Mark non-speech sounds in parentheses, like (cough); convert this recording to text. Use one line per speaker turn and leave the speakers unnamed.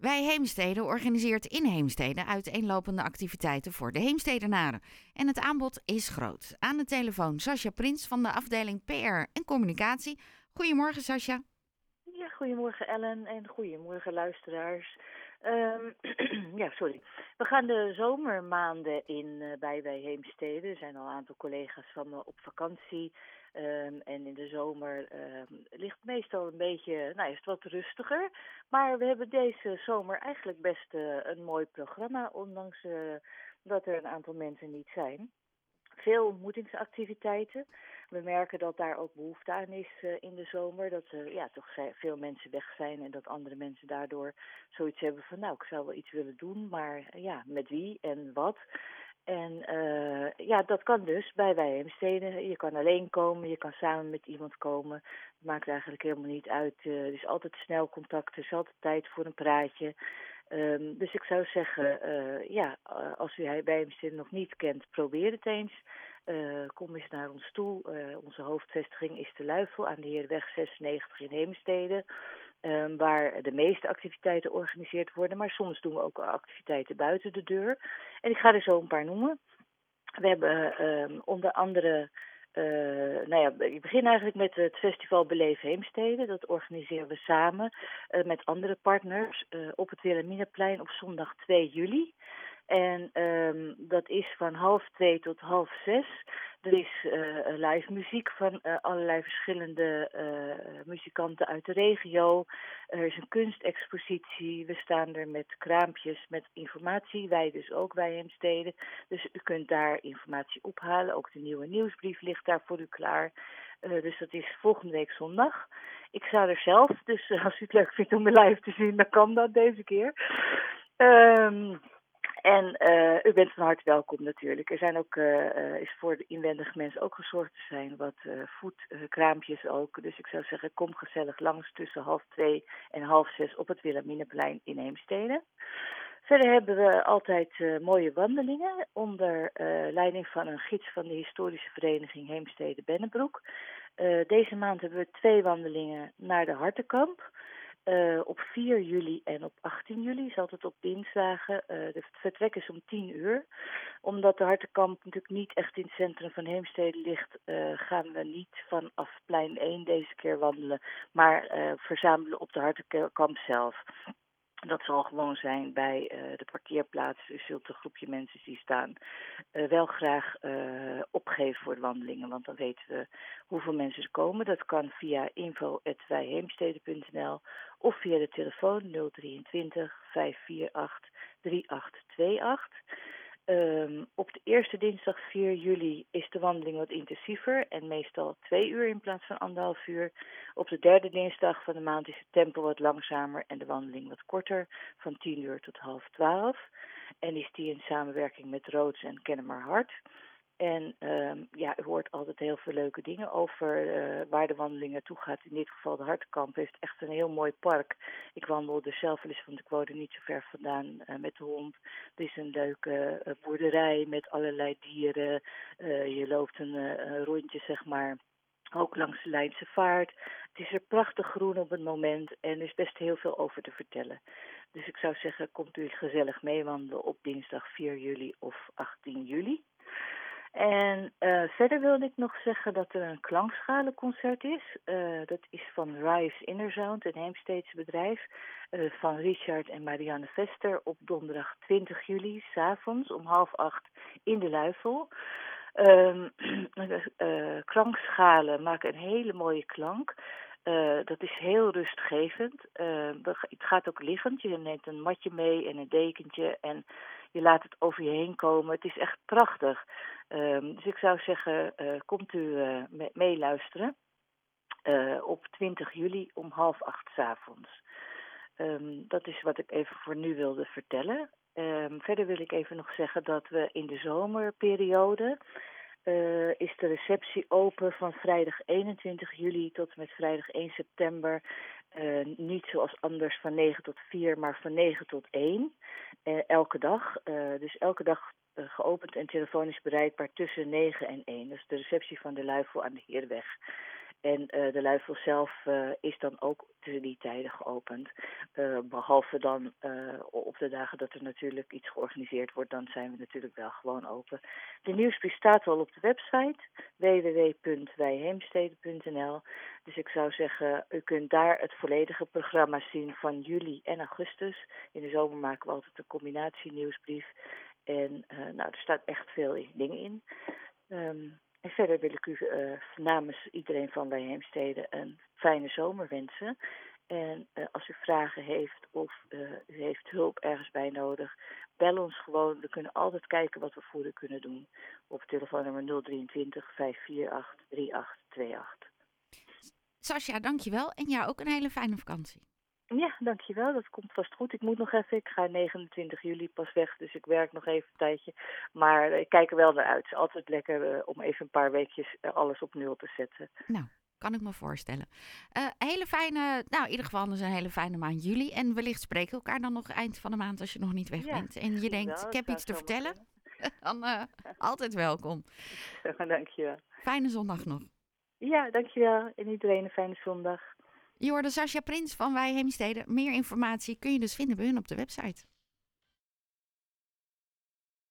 Wij Heemstede organiseert in Heemstede uiteenlopende activiteiten voor de Heemstedenaren. En het aanbod is groot. Aan de telefoon Sascha Prins van de afdeling PR en Communicatie. Goedemorgen Sascha.
Ja, goedemorgen Ellen en goedemorgen luisteraars. Um, (clears throat) ja, sorry. We gaan de zomermaanden in uh, bij wij Heemstede. Er zijn al een aantal collega's van me op vakantie. Um, en in de zomer um, ligt het meestal een beetje, nou is het wat rustiger. Maar we hebben deze zomer eigenlijk best uh, een mooi programma, ondanks uh, dat er een aantal mensen niet zijn. Veel ontmoetingsactiviteiten. We merken dat daar ook behoefte aan is uh, in de zomer. Dat er ja, toch veel mensen weg zijn en dat andere mensen daardoor zoiets hebben van nou, ik zou wel iets willen doen, maar ja, met wie en wat. En uh, ja, dat kan dus bij Wijhemsteden. Je kan alleen komen, je kan samen met iemand komen. Het maakt eigenlijk helemaal niet uit. Uh, er is altijd snel contact, er is altijd tijd voor een praatje. Um, dus ik zou zeggen, uh, ja, als u Wijhemsteden nog niet kent, probeer het eens. kom eens naar ons toe. onze hoofdvestiging is de Luifel aan de Heerweg 96 in Heemstede. Um, waar de meeste activiteiten georganiseerd worden. Maar soms doen we ook activiteiten buiten de deur. En ik ga er zo een paar noemen. We hebben um, onder andere. Uh, nou ja, ik begin eigenlijk met het festival Beleef Heemstede. Dat organiseren we samen uh, met andere partners uh, op het Wilhelminaplein op zondag 2 juli. En um, dat is van half twee tot half zes. Er is uh, live muziek van uh, allerlei verschillende uh, muzikanten uit de regio. Er is een kunstexpositie. We staan er met kraampjes met informatie. Wij dus ook, wij Heemstede. Dus u kunt daar informatie ophalen. Ook de nieuwe nieuwsbrief ligt daar voor u klaar. dus dat is volgende week zondag. Ik sta er zelf, dus (laughs) als u het leuk vindt om me live te zien, dan kan dat deze keer. Um, en uh, u bent van harte welkom natuurlijk. Er zijn ook, uh, is voor de inwendige mensen ook gezorgd te zijn wat voedkraampjes ook. Dus ik zou zeggen, kom gezellig langs tussen half twee en half zes op het Wilhelminaplein in Heemstede. Verder hebben we altijd mooie wandelingen onder leiding van een gids van de historische vereniging Heemstede Bennebroek. Deze maand hebben we twee wandelingen naar de Hartenkamp. Uh, op 4 juli en op 18 juli is altijd op dinsdagen. Uh, de vertrek is om 10 uur. Omdat de Hartenkamp natuurlijk niet echt in het centrum van Heemstede ligt, uh, gaan we niet vanaf plein 1 deze keer wandelen, maar verzamelen op de Hartenkamp zelf. Dat zal gewoon zijn bij uh, de parkeerplaats. U zult een groepje mensen die staan uh, wel graag uh, opgeven voor de wandelingen. Want dan weten we hoeveel mensen er komen. Dat kan via info.wijheemstede.nl of via de telefoon 023 548 3828. Um, op de eerste dinsdag 4 juli is de wandeling wat intensiever en meestal twee uur in plaats van anderhalf uur. Op de derde dinsdag van de maand is het tempo wat langzamer en de wandeling wat korter, van 10 uur tot half 12. En is die in samenwerking met Roods en Kennemer Hart. En um, ja, u hoort altijd heel veel leuke dingen over uh, waar de wandeling naartoe gaat. In dit geval de Hartenkamp heeft echt een heel mooi park. Ik wandelde zelf wel eens, want ik woonde niet zo ver vandaan uh, met de hond. Het is een leuke uh, boerderij met allerlei dieren. je loopt een, een rondje, zeg maar, ook langs de Leidse Vaart. Het is er prachtig groen op het moment en er is best heel veel over te vertellen. Dus ik zou zeggen, komt u gezellig meewandelen op dinsdag 4 juli of 18 juli. En uh, verder wilde ik nog zeggen dat er een klankschalenconcert is. Uh, dat is van Rise Innersound, een Heemsteedse bedrijf. Uh, van Richard en Marianne Vester op donderdag 20 juli, s'avonds om half acht in de Luifel. Um, (clears throat) klankschalen maken een hele mooie klank. Uh, dat is heel rustgevend. Uh, het gaat ook liggend. Je neemt een matje mee en een dekentje en je laat het over je heen komen. Het is echt prachtig. Um, dus ik zou zeggen, uh, komt u uh, meeluisteren uh, op 20 juli om half acht s avonds. Um, dat is wat ik even voor nu wilde vertellen. Um, verder wil ik even nog zeggen dat we in de zomerperiode is de receptie open van vrijdag 21 juli tot en met vrijdag 1 september. Uh, niet zoals anders van 9 tot 4, maar van 9 tot 1. Uh, elke dag. dus elke dag geopend en telefonisch bereikbaar tussen 9 en 1. Dat is de receptie van de Luifel aan de Heerweg. En de Luifel zelf is dan ook tussen die tijden geopend. behalve dan op de dagen dat er natuurlijk iets georganiseerd wordt, dan zijn we natuurlijk wel gewoon open. De nieuwsbrief staat al op de website www.wijheemstede.nl. Dus ik zou zeggen, u kunt daar het volledige programma zien van juli en augustus. In de zomer maken we altijd een combinatie nieuwsbrief. En nou, er staat echt veel dingen in. Um, en verder wil ik u uh, namens iedereen van Wij Heemstede een fijne zomer wensen. En uh, als u vragen heeft of u heeft hulp ergens bij nodig, bel ons gewoon. We kunnen altijd kijken wat we voor u kunnen doen. Op telefoonnummer 023 548 3828.
Sascha, dankjewel. En jou ook een hele fijne vakantie.
Ja, dankjewel. Dat komt vast goed. Ik moet nog even, ik ga 29 juli pas weg, dus ik werk nog even een tijdje. Maar ik kijk er wel naar uit. Het is altijd lekker uh, om even een paar weekjes uh, alles op nul te zetten.
Nou, kan ik me voorstellen. Uh, hele fijne, nou in ieder geval dus een hele fijne maand juli. En wellicht spreken we elkaar dan nog eind van de maand als je nog niet weg
ja,
bent. En je denkt, ik heb iets te vertellen. (laughs) dan altijd welkom. (laughs)
dankjewel.
Fijne zondag nog.
Ja, dankjewel. En iedereen een fijne zondag.
Je hoorde Sascha Prins van Wij Heemstede. Meer informatie kun je dus vinden bij hun op de website.